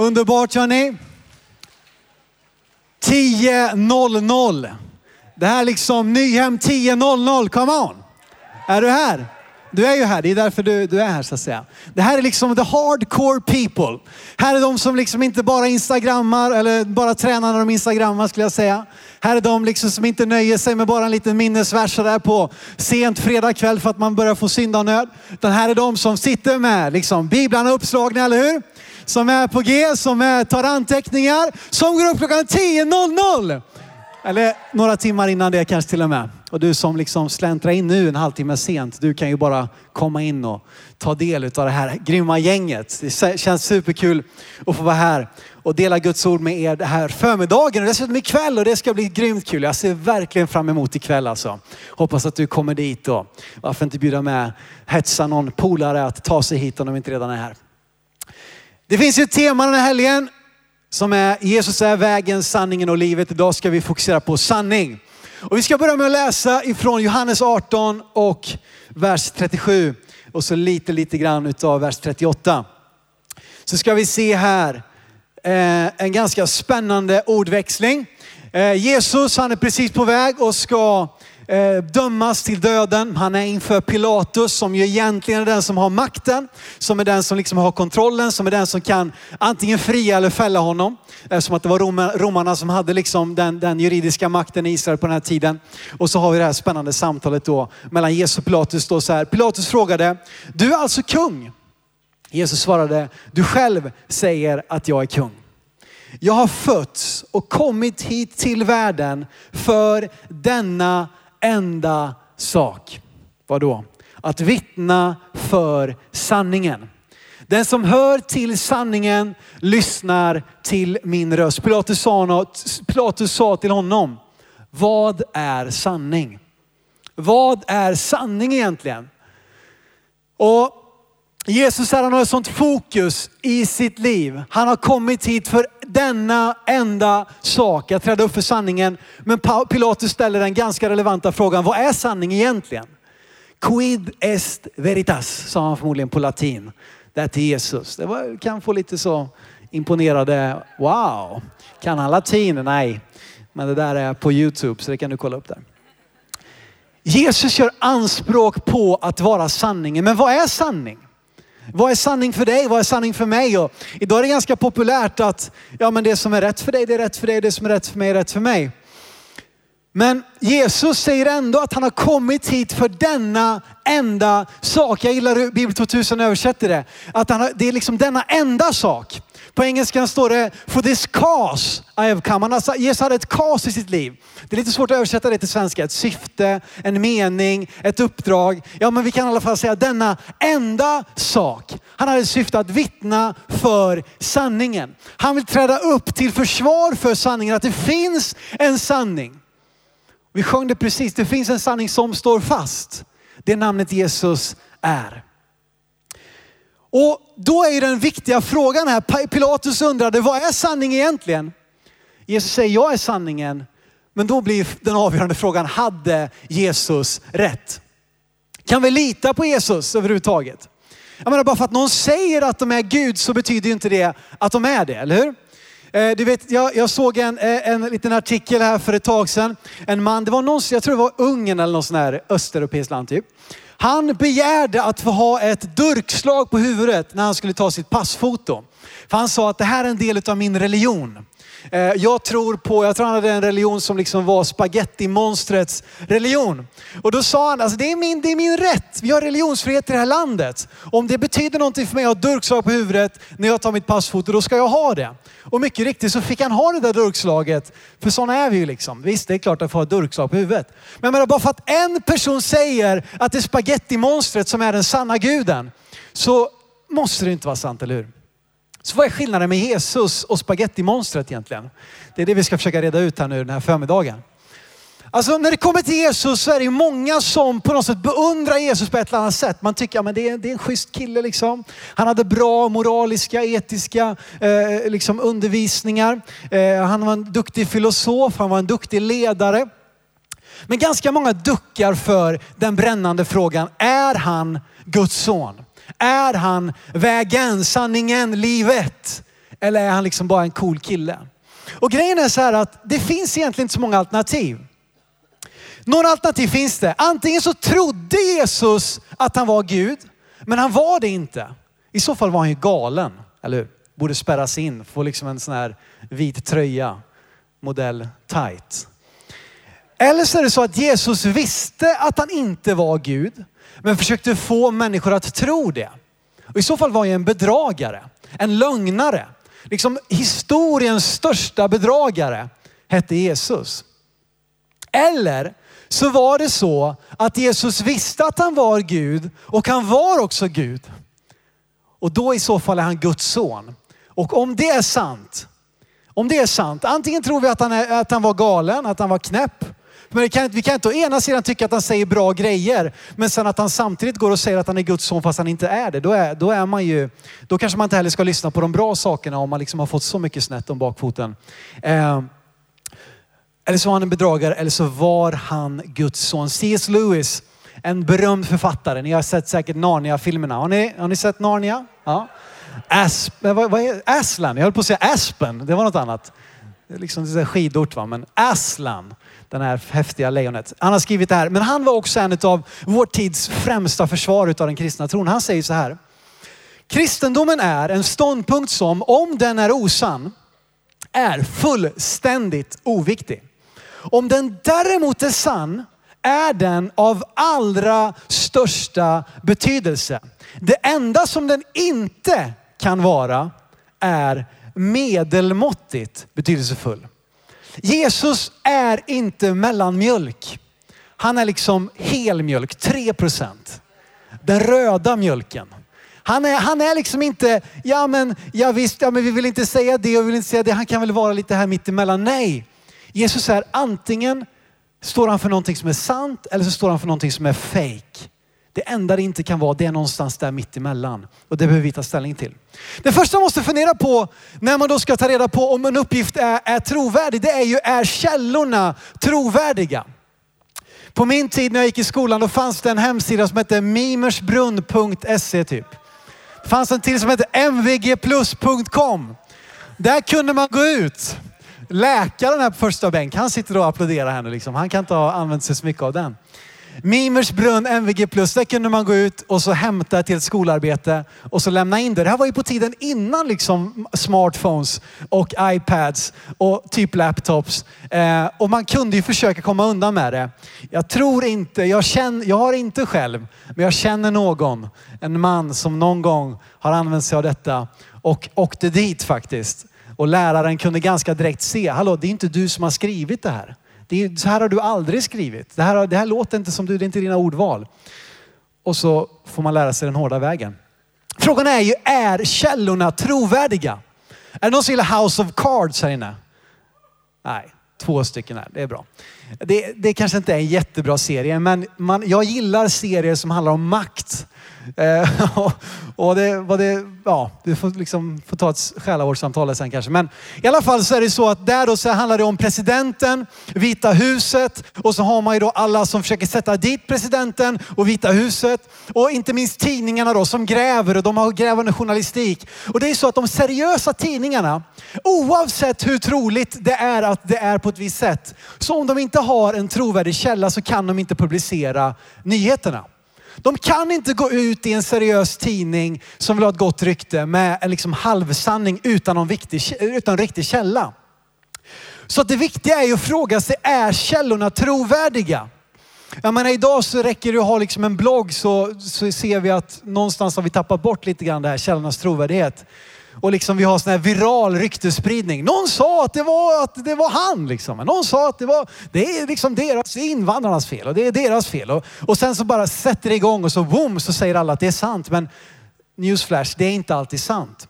Underbart hörni. 10.00. Det här är liksom Nyhem 10.00, come on. Är du här? Du är ju här, det är därför du, du är här så att säga. Det här är liksom the hardcore people. Här är de som liksom inte bara instagrammar eller bara tränar när de instagrammar skulle jag säga. Här är de liksom som inte nöjer sig med bara en liten minnesvers där på sent fredag kväll för att man börjar få syndanöd. Utan här är de som sitter med liksom biblarna uppslagna, eller hur? Som är på G, som är, tar anteckningar, som går upp klockan 10.00. Eller några timmar innan det kanske till och med. Och du som liksom släntrar in nu en halvtimme sent, du kan ju bara komma in och ta del av det här grymma gänget. Det känns superkul att få vara här och dela Guds ord med er det här förmiddagen och dessutom ikväll och det ska bli grymt kul. Jag ser verkligen fram emot ikväll alltså. Hoppas att du kommer dit och varför inte bjuda med, hetsa någon polare att ta sig hit om de inte redan är här. Det finns ju ett tema den här helgen som är Jesus är vägen, sanningen och livet. Idag ska vi fokusera på sanning. Och vi ska börja med att läsa ifrån Johannes 18 och vers 37 och så lite, lite grann utav vers 38. Så ska vi se här eh, en ganska spännande ordväxling. Eh, Jesus, han är precis på väg och ska Eh, dömas till döden. Han är inför Pilatus som ju egentligen är den som har makten, som är den som liksom har kontrollen, som är den som kan antingen fria eller fälla honom. Som att det var romarna som hade liksom den, den juridiska makten i Israel på den här tiden. Och så har vi det här spännande samtalet då mellan Jesus och Pilatus. Då så här. Pilatus frågade, du är alltså kung? Jesus svarade, du själv säger att jag är kung. Jag har fötts och kommit hit till världen för denna enda sak. Vadå? Att vittna för sanningen. Den som hör till sanningen lyssnar till min röst. Pilatus sa, något, Pilatus sa till honom, vad är sanning? Vad är sanning egentligen? Och Jesus här, han har ett sånt fokus i sitt liv. Han har kommit hit för denna enda sak, att träda upp för sanningen. Men Pilatus ställer den ganska relevanta frågan, vad är sanning egentligen? Quid est veritas, sa han förmodligen på latin. Det till Jesus. Det var, kan få lite så imponerade, wow, kan han latin? Nej, men det där är på YouTube så det kan du kolla upp där. Jesus gör anspråk på att vara sanningen. Men vad är sanning? Vad är sanning för dig? Vad är sanning för mig? Och idag är det ganska populärt att ja, men det som är rätt för dig, det är rätt för dig. Det som är rätt för mig är rätt för mig. Men Jesus säger ändå att han har kommit hit för denna enda sak. Jag gillar hur Bibel 2000 översätter det. Att han har, det är liksom denna enda sak. På engelska står det, for this cause I have come. Han alltså, Jesus hade ett kaos i sitt liv. Det är lite svårt att översätta det till svenska. Ett syfte, en mening, ett uppdrag. Ja, men vi kan i alla fall säga denna enda sak. Han hade ett syfte att vittna för sanningen. Han vill träda upp till försvar för sanningen, att det finns en sanning. Vi sjöng det precis, det finns en sanning som står fast. Det namnet Jesus är. Och då är den viktiga frågan här, Pilatus undrade, vad är sanning egentligen? Jesus säger, jag är sanningen. Men då blir den avgörande frågan, hade Jesus rätt? Kan vi lita på Jesus överhuvudtaget? Jag menar bara för att någon säger att de är Gud så betyder ju inte det att de är det, eller hur? Eh, du vet, jag, jag såg en, eh, en liten artikel här för ett tag sedan. En man, det var någon, jag tror det var Ungern eller något sånt här östeuropeiskt land typ. Han begärde att få ha ett durkslag på huvudet när han skulle ta sitt passfoto. För han sa att det här är en del av min religion. Eh, jag tror på, jag tror han hade en religion som liksom var spagettimonstrets religion. Och då sa han, alltså det är, min, det är min rätt. Vi har religionsfrihet i det här landet. Om det betyder någonting för mig att ha durkslag på huvudet när jag tar mitt passfoto, då ska jag ha det. Och mycket riktigt så fick han ha det där durkslaget. För sådana är vi ju liksom. Visst, det är klart att få ha durkslag på huvudet. Men jag menar, bara för att en person säger att det är spagettimonstret som är den sanna guden, så måste det inte vara sant, eller hur? Så vad är skillnaden med Jesus och spagettimonstret egentligen? Det är det vi ska försöka reda ut här nu den här förmiddagen. Alltså när det kommer till Jesus så är det ju många som på något sätt beundrar Jesus på ett eller annat sätt. Man tycker att ja, det, är, det är en schysst kille liksom. Han hade bra moraliska, etiska eh, liksom undervisningar. Eh, han var en duktig filosof, han var en duktig ledare. Men ganska många duckar för den brännande frågan, är han Guds son? Är han vägen, sanningen, livet? Eller är han liksom bara en cool kille? Och grejen är så här att det finns egentligen inte så många alternativ. Några alternativ finns det. Antingen så trodde Jesus att han var Gud, men han var det inte. I så fall var han ju galen, eller hur? Borde spärras in, få liksom en sån här vit tröja, modell tight. Eller så är det så att Jesus visste att han inte var Gud, men försökte få människor att tro det. Och I så fall var han en bedragare, en lögnare. Liksom historiens största bedragare hette Jesus. Eller så var det så att Jesus visste att han var Gud och han var också Gud. Och då i så fall är han Guds son. Och om det är sant, om det är sant, antingen tror vi att han, är, att han var galen, att han var knäpp. Men kan, vi kan inte å ena sidan tycka att han säger bra grejer, men sen att han samtidigt går och säger att han är Guds son fast han inte är det. Då, är, då, är man ju, då kanske man inte heller ska lyssna på de bra sakerna om man liksom har fått så mycket snett om bakfoten. Eh, eller så var han en bedragare eller så var han Guds son. C.S. Lewis, en berömd författare. Ni har sett säkert Narnia-filmerna. Har ni, har ni sett Narnia? Ja. Asp, eh, vad, vad är, Aslan, jag höll på att säga Aspen. Det var något annat. Det är liksom det skidort va. Men Aslan, den här häftiga lejonet. Han har skrivit det här. Men han var också en av vår tids främsta försvar av den kristna tron. Han säger så här. Kristendomen är en ståndpunkt som, om den är osann, är fullständigt oviktig. Om den däremot är sann är den av allra största betydelse. Det enda som den inte kan vara är medelmåttigt betydelsefull. Jesus är inte mellanmjölk. Han är liksom helmjölk, 3 procent. Den röda mjölken. Han är, han är liksom inte, ja men, ja visst, ja men vi vill inte säga det och vi vill inte säga det. Han kan väl vara lite här mitt emellan. Nej, Jesus är antingen står han för någonting som är sant eller så står han för någonting som är fake. Det enda det inte kan vara, det är någonstans där mitt emellan. Och det behöver vi ta ställning till. Det första man måste fundera på när man då ska ta reda på om en uppgift är, är trovärdig, det är ju, är källorna trovärdiga? På min tid när jag gick i skolan, då fanns det en hemsida som hette mimersbrunn.se typ. Det fanns en till som hette mvgplus.com. Där kunde man gå ut läkaren här på första bänk, han sitter och applåderar här nu. Liksom. Han kan inte ha använt sig så mycket av den. Mimers brunn MVG där kunde man gå ut och så hämta till ett skolarbete och så lämna in det. Det här var ju på tiden innan liksom smartphones och iPads och typ laptops. Eh, och man kunde ju försöka komma undan med det. Jag tror inte, jag, känner, jag har inte själv, men jag känner någon, en man som någon gång har använt sig av detta och åkte dit faktiskt. Och läraren kunde ganska direkt se, hallå det är inte du som har skrivit det här. Det är, så här har du aldrig skrivit. Det här, det här låter inte som du, det är inte dina ordval. Och så får man lära sig den hårda vägen. Frågan är ju, är källorna trovärdiga? Är det någon som gillar House of Cards här inne? Nej, två stycken här. Det är bra. Det, det kanske inte är en jättebra serie, men man, jag gillar serier som handlar om makt. Eh, och, och det, vad det, ja, du får, liksom, får ta ett själavårdssamtal sen kanske. Men i alla fall så är det så att där då så handlar det om presidenten, Vita huset och så har man ju då alla som försöker sätta dit presidenten och Vita huset. Och inte minst tidningarna då som gräver och de har grävande journalistik. Och det är så att de seriösa tidningarna, oavsett hur troligt det är att det är på ett visst sätt, så om de inte har en trovärdig källa så kan de inte publicera nyheterna. De kan inte gå ut i en seriös tidning som vill ha ett gott rykte med en liksom halvsanning utan någon viktig, utan riktig källa. Så det viktiga är ju att fråga sig, är källorna trovärdiga? Jag menar idag så räcker det att ha liksom en blogg så, så ser vi att någonstans har vi tappat bort lite grann det här källornas trovärdighet. Och liksom vi har sån här viral ryktespridning. Någon sa att det var, att det var han. Liksom. Någon sa att det var det är liksom deras, invandrarnas fel och det är deras fel. Och, och sen så bara sätter det igång och så boom så säger alla att det är sant. Men newsflash, det är inte alltid sant.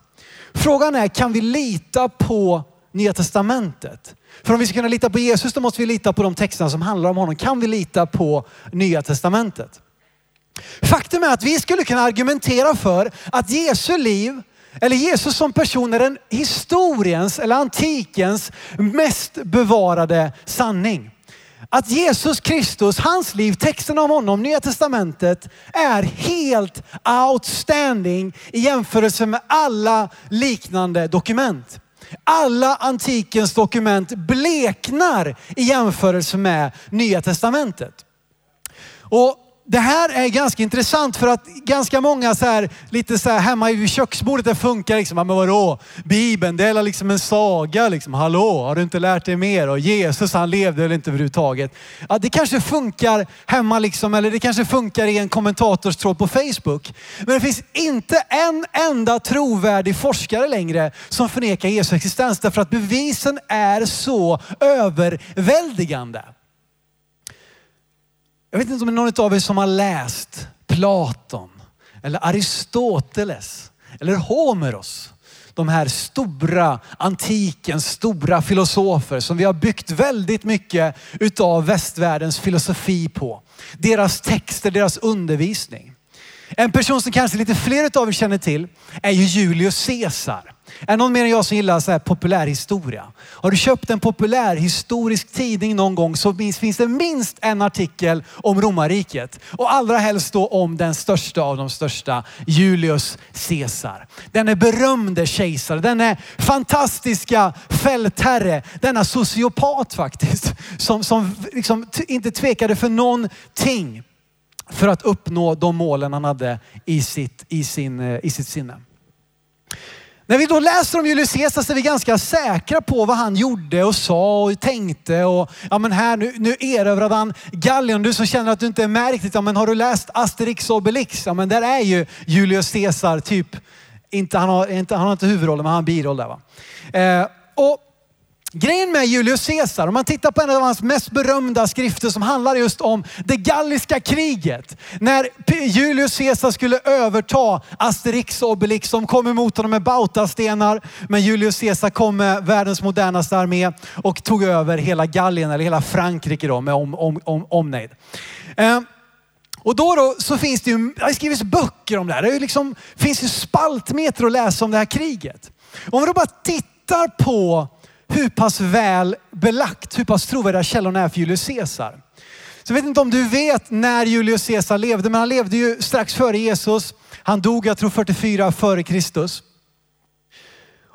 Frågan är, kan vi lita på Nya Testamentet? För om vi ska kunna lita på Jesus, då måste vi lita på de texterna som handlar om honom. Kan vi lita på Nya Testamentet? Faktum är att vi skulle kunna argumentera för att Jesu liv eller Jesus som person är den historiens eller antikens mest bevarade sanning. att Jesus Kristus, hans liv, texten om honom, Nya Testamentet är helt outstanding i jämförelse med alla liknande dokument. Alla antikens dokument bleknar i jämförelse med Nya Testamentet. Och det här är ganska intressant för att ganska många så här, lite så här hemma vid köksbordet, det funkar liksom. Men vadå? Bibeln, det är liksom en saga liksom. Hallå, har du inte lärt dig mer? Och Jesus han levde väl inte överhuvudtaget. Ja, det kanske funkar hemma liksom, eller det kanske funkar i en kommentatorstråd på Facebook. Men det finns inte en enda trovärdig forskare längre som förnekar Jesu existens därför att bevisen är så överväldigande. Jag vet inte om det är någon av er som har läst Platon eller Aristoteles eller Homeros. De här stora antikens stora filosofer som vi har byggt väldigt mycket utav västvärldens filosofi på. Deras texter, deras undervisning. En person som kanske lite fler av er känner till är ju Julius Caesar. Är någon mer än jag som gillar så här populärhistoria? Har du köpt en populärhistorisk tidning någon gång så finns det minst en artikel om romarriket. Och allra helst då om den största av de största, Julius Caesar. Denne berömde kejsare, denne fantastiska fältherre, denna sociopat faktiskt. Som, som liksom inte tvekade för någonting för att uppnå de målen han hade i sitt, i sin, eh, i sitt sinne. När vi då läser om Julius Caesar så är vi ganska säkra på vad han gjorde och sa och tänkte. Och, ja men här, nu, nu erövrade han Gallien. Du som känner att du inte är med riktigt, ja men har du läst Asterix och Obelix? Ja men där är ju Julius Caesar typ, inte, han, har, inte, han har inte huvudrollen men han har en biroll där. Va? Eh, och Grejen med Julius Caesar, om man tittar på en av hans mest berömda skrifter som handlar just om det galliska kriget. När Julius Caesar skulle överta Asterix och Obelix som kom emot honom med bautastenar. Men Julius Caesar kom med världens modernaste armé och tog över hela Gallien, eller hela Frankrike då med om, om, om, omnejd. Eh, och då, då så finns det ju, det har skrivits böcker om det här. Det liksom, finns ju spaltmeter att läsa om det här kriget. Om vi då bara tittar på hur pass väl belagt, hur pass trovärdiga källorna är för Julius Caesar. Så jag vet inte om du vet när Julius Caesar levde, men han levde ju strax före Jesus. Han dog, jag tror 44 före Kristus.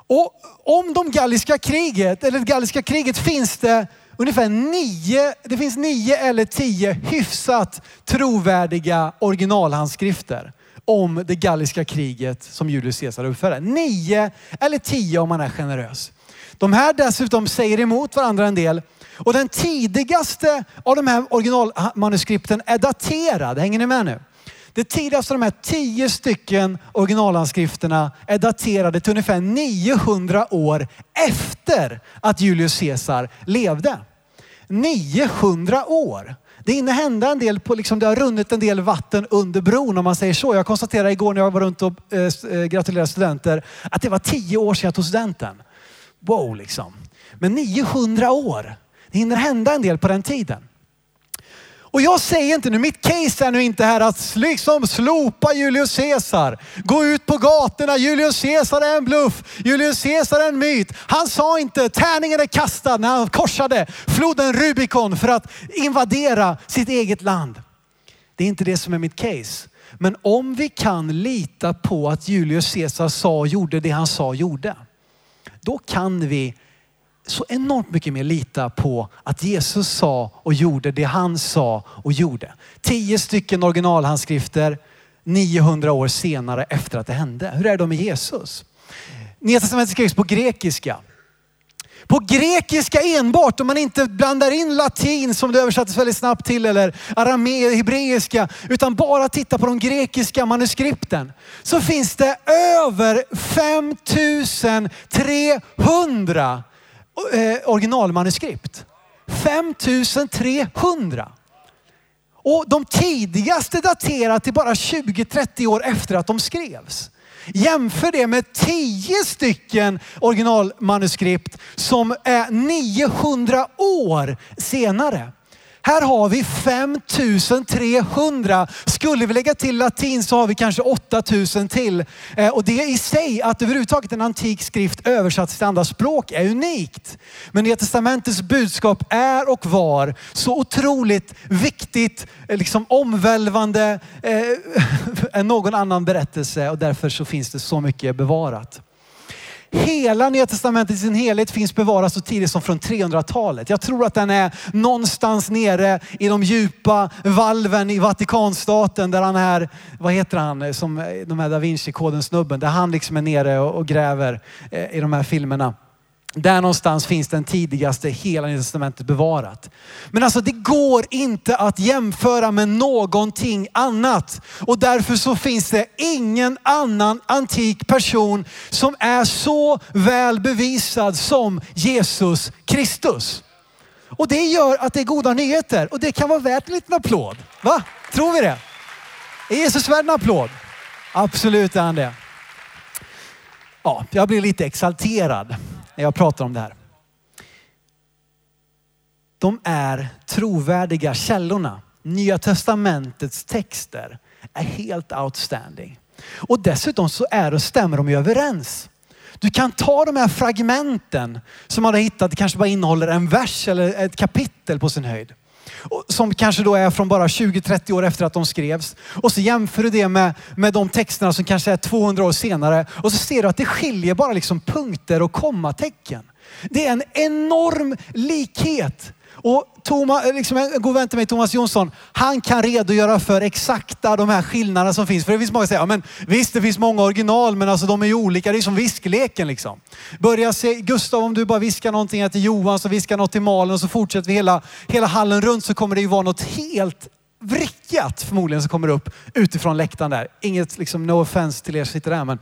Och om de galliska kriget, eller det galliska kriget finns det ungefär nio, det finns nio eller tio hyfsat trovärdiga originalhandskrifter om det galliska kriget som Julius Caesar uppförde. Nio eller tio om man är generös. De här dessutom säger emot varandra en del. Och den tidigaste av de här originalmanuskripten är daterad. Hänger ni med nu? Det tidigaste av de här tio stycken originalhandskrifterna är daterade till ungefär 900 år efter att Julius Caesar levde. 900 år. Det hinner hända en del, på, liksom, det har runnit en del vatten under bron om man säger så. Jag konstaterade igår när jag var runt och eh, eh gratulerade studenter att det var tio år sedan jag tog studenten wow liksom. Men 900 år, det hinner hända en del på den tiden. Och jag säger inte nu, mitt case är nu inte här att liksom slopa Julius Caesar. Gå ut på gatorna, Julius Caesar är en bluff, Julius Caesar är en myt. Han sa inte tärningen är kastad när han korsade floden Rubicon för att invadera sitt eget land. Det är inte det som är mitt case. Men om vi kan lita på att Julius Caesar sa och gjorde det han sa och gjorde då kan vi så enormt mycket mer lita på att Jesus sa och gjorde det han sa och gjorde. Tio stycken originalhandskrifter 900 år senare efter att det hände. Hur är det då med Jesus? Nya testamentet skrevs på grekiska. På grekiska enbart, om man inte blandar in latin som det översattes väldigt snabbt till eller arame, hebreiska, utan bara tittar på de grekiska manuskripten. Så finns det över 5300 eh, originalmanuskript. 5300. Och de tidigaste daterar till bara 20-30 år efter att de skrevs. Jämför det med tio stycken originalmanuskript som är 900 år senare. Här har vi 5300. Skulle vi lägga till latin så har vi kanske 8000 till. Eh, och det i sig, att överhuvudtaget en antik skrift översatts till andra språk är unikt. Men Nya Testamentets budskap är och var så otroligt viktigt, eh, liksom omvälvande eh, än någon annan berättelse och därför så finns det så mycket bevarat. Hela Nya Testamentet i sin helhet finns bevarat så tidigt som från 300-talet. Jag tror att den är någonstans nere i de djupa valven i Vatikanstaten där han är, vad heter han, eh, som eh, de här Da Vinci-koden snubben, där han liksom är nere och gräver eh, i de här filmerna. Där någonstans finns den tidigaste hela Nya Testamentet bevarat. Men alltså det går inte att jämföra med någonting annat. Och därför så finns det ingen annan antik person som är så väl bevisad som Jesus Kristus. Och det gör att det är goda nyheter och det kan vara värt en liten applåd. Va? Tror vi det? Är Jesus värd en applåd? Absolut är han det. Ja, jag blir lite exalterad när jag pratar om det här. De är trovärdiga källorna. Nya testamentets texter är helt outstanding. Och dessutom så är och stämmer de ju överens. Du kan ta de här fragmenten som man har hittat, det kanske bara innehåller en vers eller ett kapitel på sin höjd. Som kanske då är från bara 20-30 år efter att de skrevs. Och så jämför du det med, med de texterna som kanske är 200 år senare. Och så ser du att det skiljer bara liksom punkter och kommatecken. Det är en enorm likhet. Och Thomas, eh, liksom eh, en god vän till mig, Thomas Jonsson, han kan redogöra för exakta de här skillnaderna som finns. För det finns många som säger, ja, men visst det finns många original men alltså de är ju olika. Det är som viskleken liksom. Börja se, Gustav om du bara viskar någonting till Johan så viskar något till Malin och så fortsätter vi hela, hela hallen runt så kommer det ju vara något helt vrickat förmodligen som kommer upp utifrån läktaren där. Inget liksom no offense till er som sitter där. Men,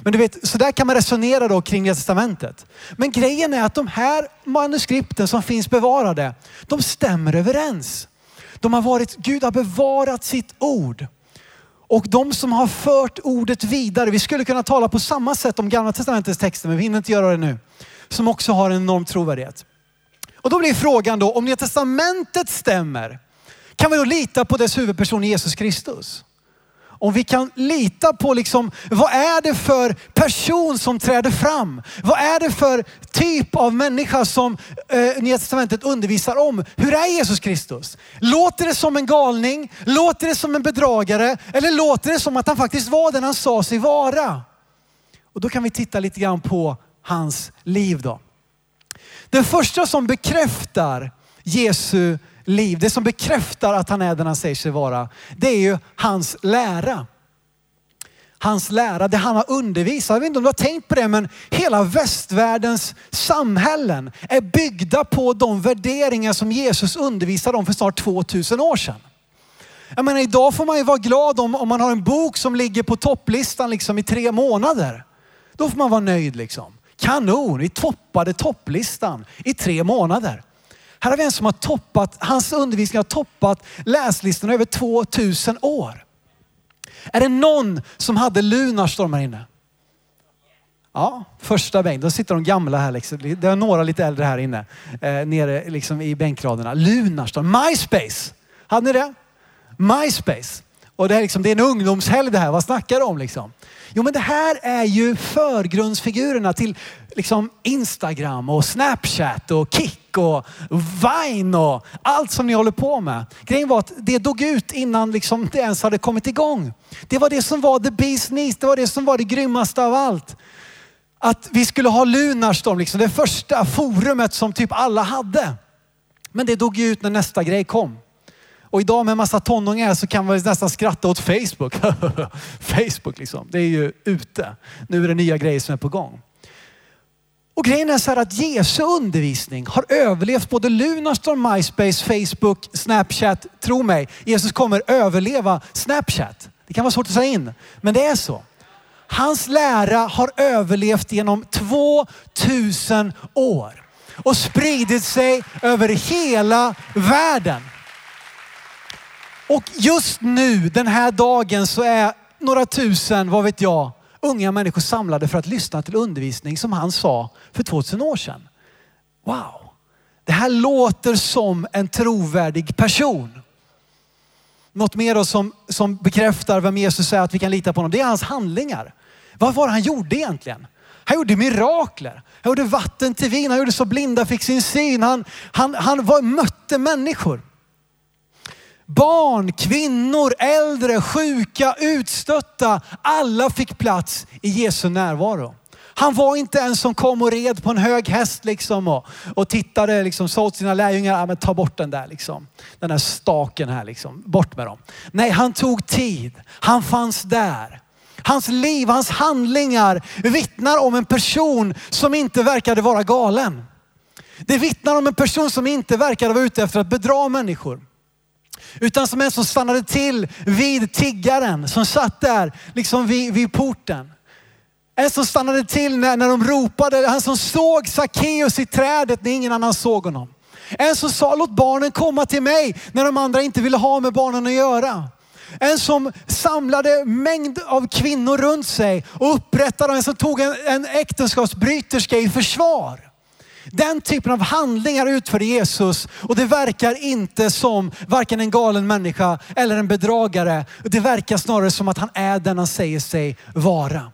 men du vet, så där kan man resonera då kring Nya testamentet. Men grejen är att de här manuskripten som finns bevarade, de stämmer överens. De har varit, Gud har bevarat sitt ord. Och de som har fört ordet vidare, vi skulle kunna tala på samma sätt om gamla testamentets texter, men vi hinner inte göra det nu. Som också har en enorm trovärdighet. Och då blir frågan då, om Nya testamentet stämmer, kan vi då lita på dess huvudperson Jesus Kristus? Om vi kan lita på liksom, vad är det för person som träder fram? Vad är det för typ av människa som eh, Nya Testamentet undervisar om? Hur är Jesus Kristus? Låter det som en galning? Låter det som en bedragare? Eller låter det som att han faktiskt var den han sa sig vara? Och då kan vi titta lite grann på hans liv då. Den första som bekräftar Jesu liv. Det som bekräftar att han är den han säger sig vara. Det är ju hans lära. Hans lära, det han har undervisat. Jag vet inte om du har tänkt på det, men hela västvärldens samhällen är byggda på de värderingar som Jesus undervisade om för snart 2000 år sedan. Jag menar idag får man ju vara glad om, om man har en bok som ligger på topplistan liksom i tre månader. Då får man vara nöjd liksom. Kanon, vi toppade topplistan i tre månader. Här har vi en som har toppat, hans undervisning har toppat läslistorna över 2000 år. Är det någon som hade Lunarstorm här inne? Ja, första bänk. Då sitter de gamla här. Liksom. Det är några lite äldre här inne. Eh, nere liksom i bänkraderna. Lunarstorm. MySpace. Hade ni det? MySpace. Och det, är liksom, det är en ungdomshelg det här. Vad snackar du om liksom? Jo men det här är ju förgrundsfigurerna till liksom Instagram och Snapchat och Kik och Vine och allt som ni håller på med. Grejen var att det dog ut innan liksom det ens hade kommit igång. Det var det som var the beast needs. Det var det som var det grymmaste av allt. Att vi skulle ha Lunarstorm, liksom det första forumet som typ alla hade. Men det dog ut när nästa grej kom. Och idag med en massa tonåringar så kan man nästan skratta åt Facebook. Facebook liksom, det är ju ute. Nu är det nya grejer som är på gång. Och grejen är så här att Jesu undervisning har överlevt både Lunarstorm, MySpace, Facebook, Snapchat. Tro mig, Jesus kommer överleva Snapchat. Det kan vara svårt att säga in, men det är så. Hans lära har överlevt genom 2000 år och spridit sig över hela världen. Och just nu, den här dagen, så är några tusen, vad vet jag, unga människor samlade för att lyssna till undervisning som han sa för 2000 år sedan. Wow! det här låter som en trovärdig person. Något mer då som, som bekräftar vem Jesus är, att vi kan lita på honom, det är hans handlingar. Vad var det han gjorde egentligen? Han gjorde mirakler. Han gjorde vatten till vin. Han gjorde så blinda fick sin syn. Han, han, han var, mötte människor. Barn, kvinnor, äldre, sjuka, utstötta. Alla fick plats i Jesu närvaro. Han var inte en som kom och red på en hög häst liksom och, och tittade, liksom, sa åt sina lärjungar, ah, men ta bort den där liksom. Den där staken här liksom, bort med dem. Nej, han tog tid. Han fanns där. Hans liv, hans handlingar vittnar om en person som inte verkade vara galen. Det vittnar om en person som inte verkade vara ute efter att bedra människor. Utan som en som stannade till vid tiggaren som satt där liksom vid, vid porten. En som stannade till när, när de ropade, han som såg Sackeus i trädet när ingen annan såg honom. En som sa låt barnen komma till mig när de andra inte ville ha med barnen att göra. En som samlade mängd av kvinnor runt sig och upprättade, en som tog en, en äktenskapsbryterska i försvar. Den typen av handlingar utförde Jesus och det verkar inte som varken en galen människa eller en bedragare. Det verkar snarare som att han är den han säger sig vara.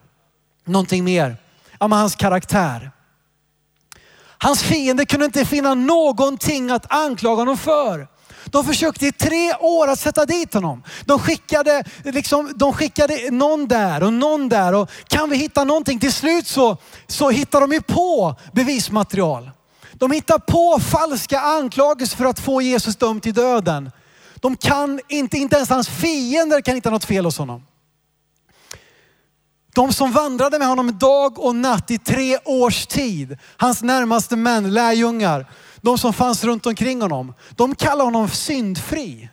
Någonting mer Ja, men hans karaktär. Hans fiende kunde inte finna någonting att anklaga honom för. De försökte i tre år att sätta dit honom. De skickade, liksom, de skickade någon där och någon där. Och kan vi hitta någonting? Till slut så, så hittar de ju på bevismaterial. De hittar på falska anklagelser för att få Jesus dömd till döden. De kan inte, inte ens hans fiender kan hitta något fel hos honom. De som vandrade med honom dag och natt i tre års tid, hans närmaste män, lärjungar, de som fanns runt omkring honom, de kallar honom syndfri.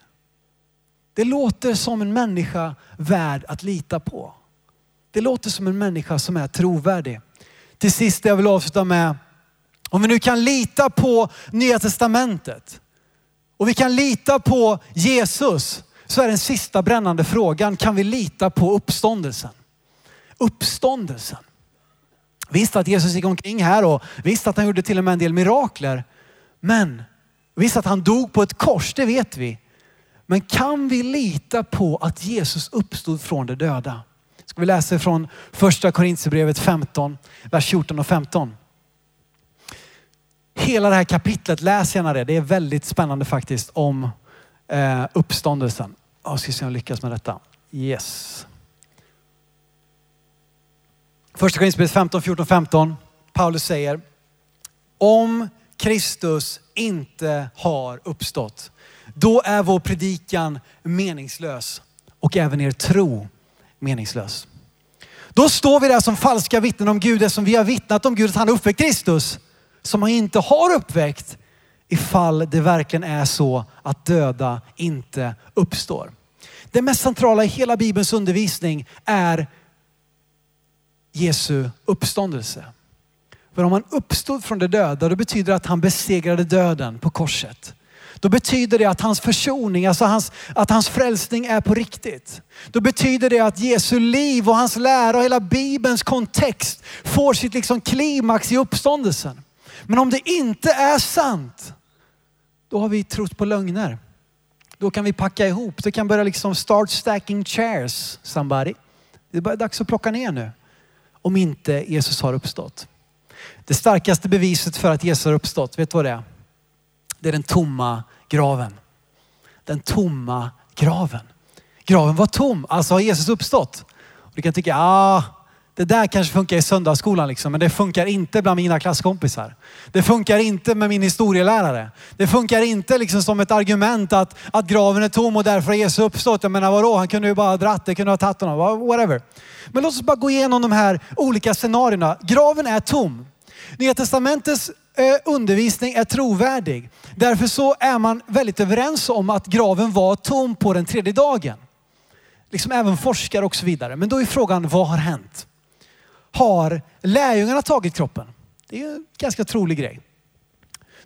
Det låter som en människa värd att lita på. Det låter som en människa som är trovärdig. Till sist, jag vill avsluta med, om vi nu kan lita på Nya Testamentet och vi kan lita på Jesus, så är den sista brännande frågan, kan vi lita på uppståndelsen? Uppståndelsen. Visst att Jesus gick omkring här och visst att han gjorde till och med en del mirakler. Men visst att han dog på ett kors, det vet vi. Men kan vi lita på att Jesus uppstod från de döda? Ska vi läsa från första Korintierbrevet 15, vers 14 och 15. Hela det här kapitlet, läs gärna det. Det är väldigt spännande faktiskt om eh, uppståndelsen. Jag ska se om jag lyckas med detta. Yes. Första Korinthierbrevet 15, 14, 15. Paulus säger, om Kristus inte har uppstått, då är vår predikan meningslös och även er tro meningslös. Då står vi där som falska vittnen om Gud, som vi har vittnat om Gud, att han har uppväckt Kristus, som han inte har uppväckt, ifall det verkligen är så att döda inte uppstår. Det mest centrala i hela Bibelns undervisning är Jesu uppståndelse. För om han uppstod från de döda, då betyder det att han besegrade döden på korset. Då betyder det att hans försoning, alltså hans, att hans frälsning är på riktigt. Då betyder det att Jesu liv och hans lära och hela Bibelns kontext får sitt liksom klimax i uppståndelsen. Men om det inte är sant, då har vi trott på lögner. Då kan vi packa ihop. Det kan börja liksom start stacking chairs somebody. Det är bara dags att plocka ner nu. Om inte Jesus har uppstått. Det starkaste beviset för att Jesus har uppstått, vet du vad det är? Det är den tomma graven. Den tomma graven. Graven var tom, alltså har Jesus uppstått. Och du kan tycka, ah, det där kanske funkar i söndagsskolan liksom, men det funkar inte bland mina klasskompisar. Det funkar inte med min historielärare. Det funkar inte liksom som ett argument att, att graven är tom och därför har Jesus uppstått. Jag menar vadå, han kunde ju bara ha dratt det, kunde ha tagit honom, whatever. Men låt oss bara gå igenom de här olika scenarierna. Graven är tom. Nya testamentets eh, undervisning är trovärdig. Därför så är man väldigt överens om att graven var tom på den tredje dagen. Liksom även forskare och så vidare. Men då är frågan, vad har hänt? Har lärjungarna tagit kroppen? Det är ju en ganska trolig grej.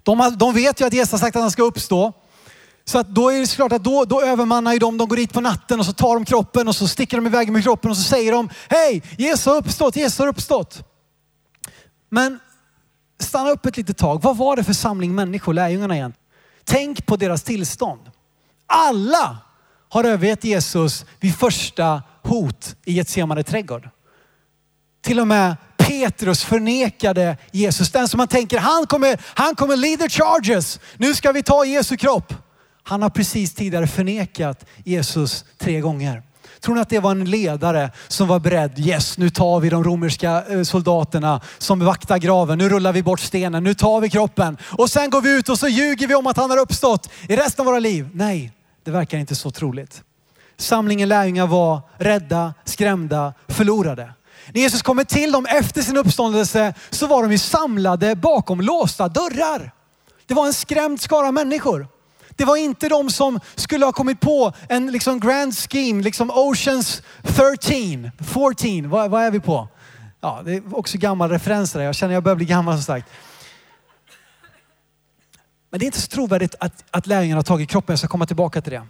De, har, de vet ju att Jesus har sagt att han ska uppstå. Så att då är det såklart att då, då övermannar ju de, de går dit på natten och så tar de kroppen och så sticker de iväg med kroppen och så säger de, hej, Jesus har uppstått, Jesus har uppstått. Men stanna upp ett litet tag. Vad var det för samling människor, lärjungarna igen? Tänk på deras tillstånd. Alla har övergett Jesus vid första hot i Getsemane trädgård. Till och med Petrus förnekade Jesus. Den som man tänker, han kommer, han kommer lead the charges. Nu ska vi ta Jesu kropp. Han har precis tidigare förnekat Jesus tre gånger. Tror ni att det var en ledare som var beredd? Yes, nu tar vi de romerska eh, soldaterna som vaktar graven. Nu rullar vi bort stenen. Nu tar vi kroppen. Och sen går vi ut och så ljuger vi om att han har uppstått i resten av våra liv. Nej, det verkar inte så troligt. Samlingen lärjungar var rädda, skrämda, förlorade. När Jesus kommer till dem efter sin uppståndelse så var de ju samlade bakom låsta dörrar. Det var en skrämd skara människor. Det var inte de som skulle ha kommit på en liksom grand scheme, liksom Oceans 13, 14, vad, vad är vi på? Ja, det är också gammal referens där. Jag känner att jag börjar bli gammal som sagt. Men det är inte så trovärdigt att, att lärjungarna har tagit kroppen. Jag ska komma tillbaka till det.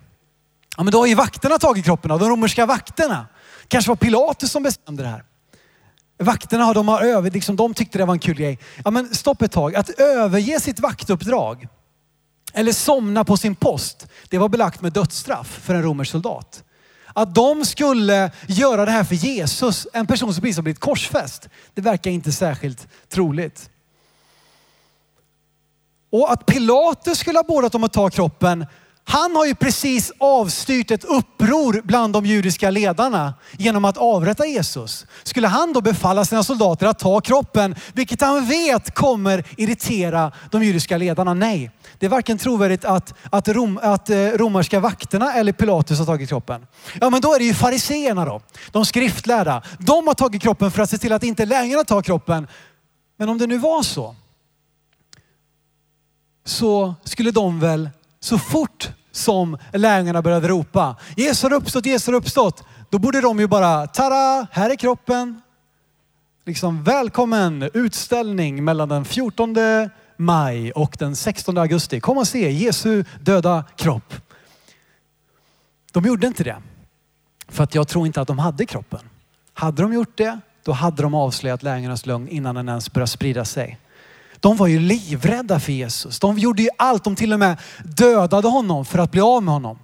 Ja, men då har ju vakterna tagit kroppen, av de romerska vakterna. Kanske var Pilatus som bestämde det här. Vakterna de har över, liksom, de tyckte det var en kul grej. Ja, men stopp ett tag. Att överge sitt vaktuppdrag eller somna på sin post, det var belagt med dödsstraff för en romersk soldat. Att de skulle göra det här för Jesus, en person som precis har blivit korsfäst, det verkar inte särskilt troligt. Och att Pilatus skulle ha beordrat dem att ta kroppen, han har ju precis avstyrt ett uppror bland de judiska ledarna genom att avrätta Jesus. Skulle han då befalla sina soldater att ta kroppen, vilket han vet kommer irritera de judiska ledarna? Nej, det är varken trovärdigt att, att, rom, att eh, romerska vakterna eller Pilatus har tagit kroppen. Ja, men då är det ju fariseerna då, de skriftlärda. De har tagit kroppen för att se till att inte lärjungarna tar kroppen. Men om det nu var så, så skulle de väl så fort som lärjungarna började ropa Jesus har uppstått, Jesus har uppstått. Då borde de ju bara, tada, här är kroppen. Liksom välkommen utställning mellan den 14 maj och den 16 augusti. Kom och se Jesu döda kropp. De gjorde inte det. För att jag tror inte att de hade kroppen. Hade de gjort det, då hade de avslöjat lärjungarnas lögn innan den ens började sprida sig. De var ju livrädda för Jesus. De gjorde ju allt. De till och med dödade honom för att bli av med honom.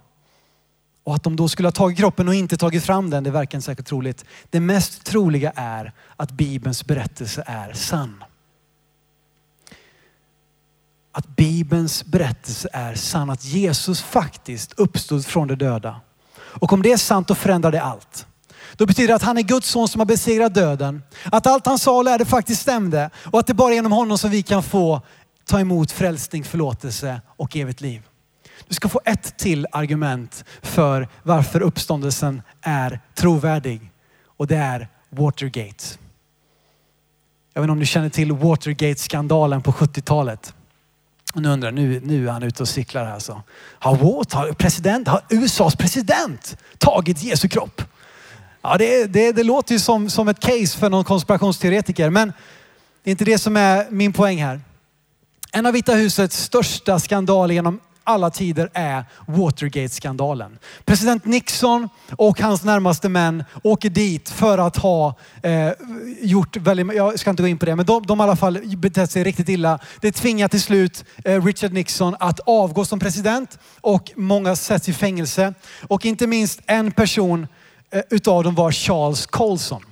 Och att de då skulle ha tagit kroppen och inte tagit fram den, det verkar inte särskilt troligt. Det mest troliga är att Bibelns berättelse är sann. Att Bibelns berättelse är sann. Att Jesus faktiskt uppstod från de döda. Och om det är sant då förändrar det allt. Då betyder det att han är Guds son som har besegrat döden. Att allt han sa och lärde faktiskt stämde. Och att det bara är genom honom som vi kan få ta emot frälsning, förlåtelse och evigt liv. Du ska få ett till argument för varför uppståndelsen är trovärdig. Och det är Watergate. Jag vet inte om du känner till Watergate-skandalen på 70-talet. Och nu undrar jag, nu, nu är han ute och cyklar här så. Har, har, president, har USAs president tagit Jesu kropp? Ja, det, det, det låter ju som, som ett case för någon konspirationsteoretiker, men det är inte det som är min poäng här. En av Vita husets största skandaler genom alla tider är Watergate-skandalen. President Nixon och hans närmaste män åker dit för att ha eh, gjort väldigt, jag ska inte gå in på det, men de, de har i alla fall betett sig riktigt illa. Det tvingar till slut eh, Richard Nixon att avgå som president och många sätts i fängelse. Och inte minst en person Eh, utav dem var Charles Colson.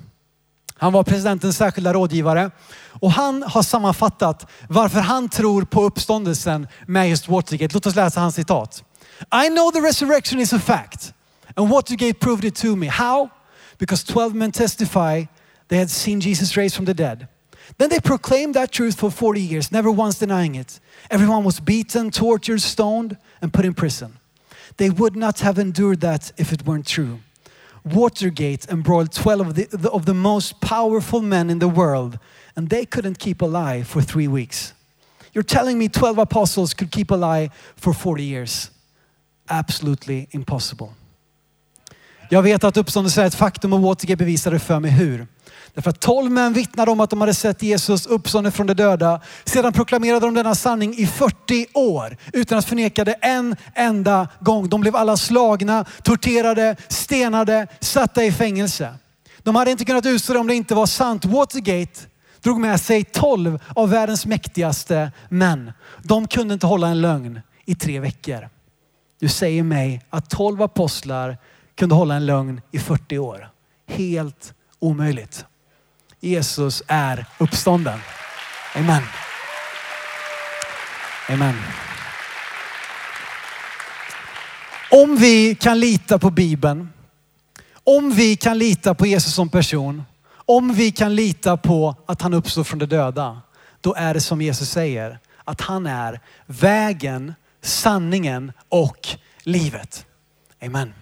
Han var presidentens särskilda rådgivare och han har sammanfattat varför han tror på uppståndelsen med just Watergate. Låt oss läsa hans citat. I know the resurrection is a fact and Watergate proved it to me. How? Because 12 men testify they had seen Jesus raised from the dead. Then they proclaimed that truth for 40 years, never once denying it. Everyone was beaten, tortured, stoned, and put in prison. They would not have endured that if it weren't true. Watergate embroiled 12 of the, of the most powerful men in the world, and they couldn't keep alive for three weeks. You're telling me 12 apostles could keep alive for 40 years? Absolutely impossible. Jag vet att uppståndelse är ett faktum och Watergate bevisade för mig hur. Därför att tolv män vittnade om att de hade sett Jesus uppstånden från de döda. Sedan proklamerade de denna sanning i 40 år utan att förneka det en enda gång. De blev alla slagna, torterade, stenade, satta i fängelse. De hade inte kunnat utstå det om det inte var sant. Watergate, drog med sig tolv av världens mäktigaste män. De kunde inte hålla en lögn i tre veckor. Du säger mig att tolv apostlar kunde hålla en lögn i 40 år. Helt omöjligt. Jesus är uppstånden. Amen. Amen. Om vi kan lita på Bibeln, om vi kan lita på Jesus som person, om vi kan lita på att han uppstår från de döda, då är det som Jesus säger, att han är vägen, sanningen och livet. Amen.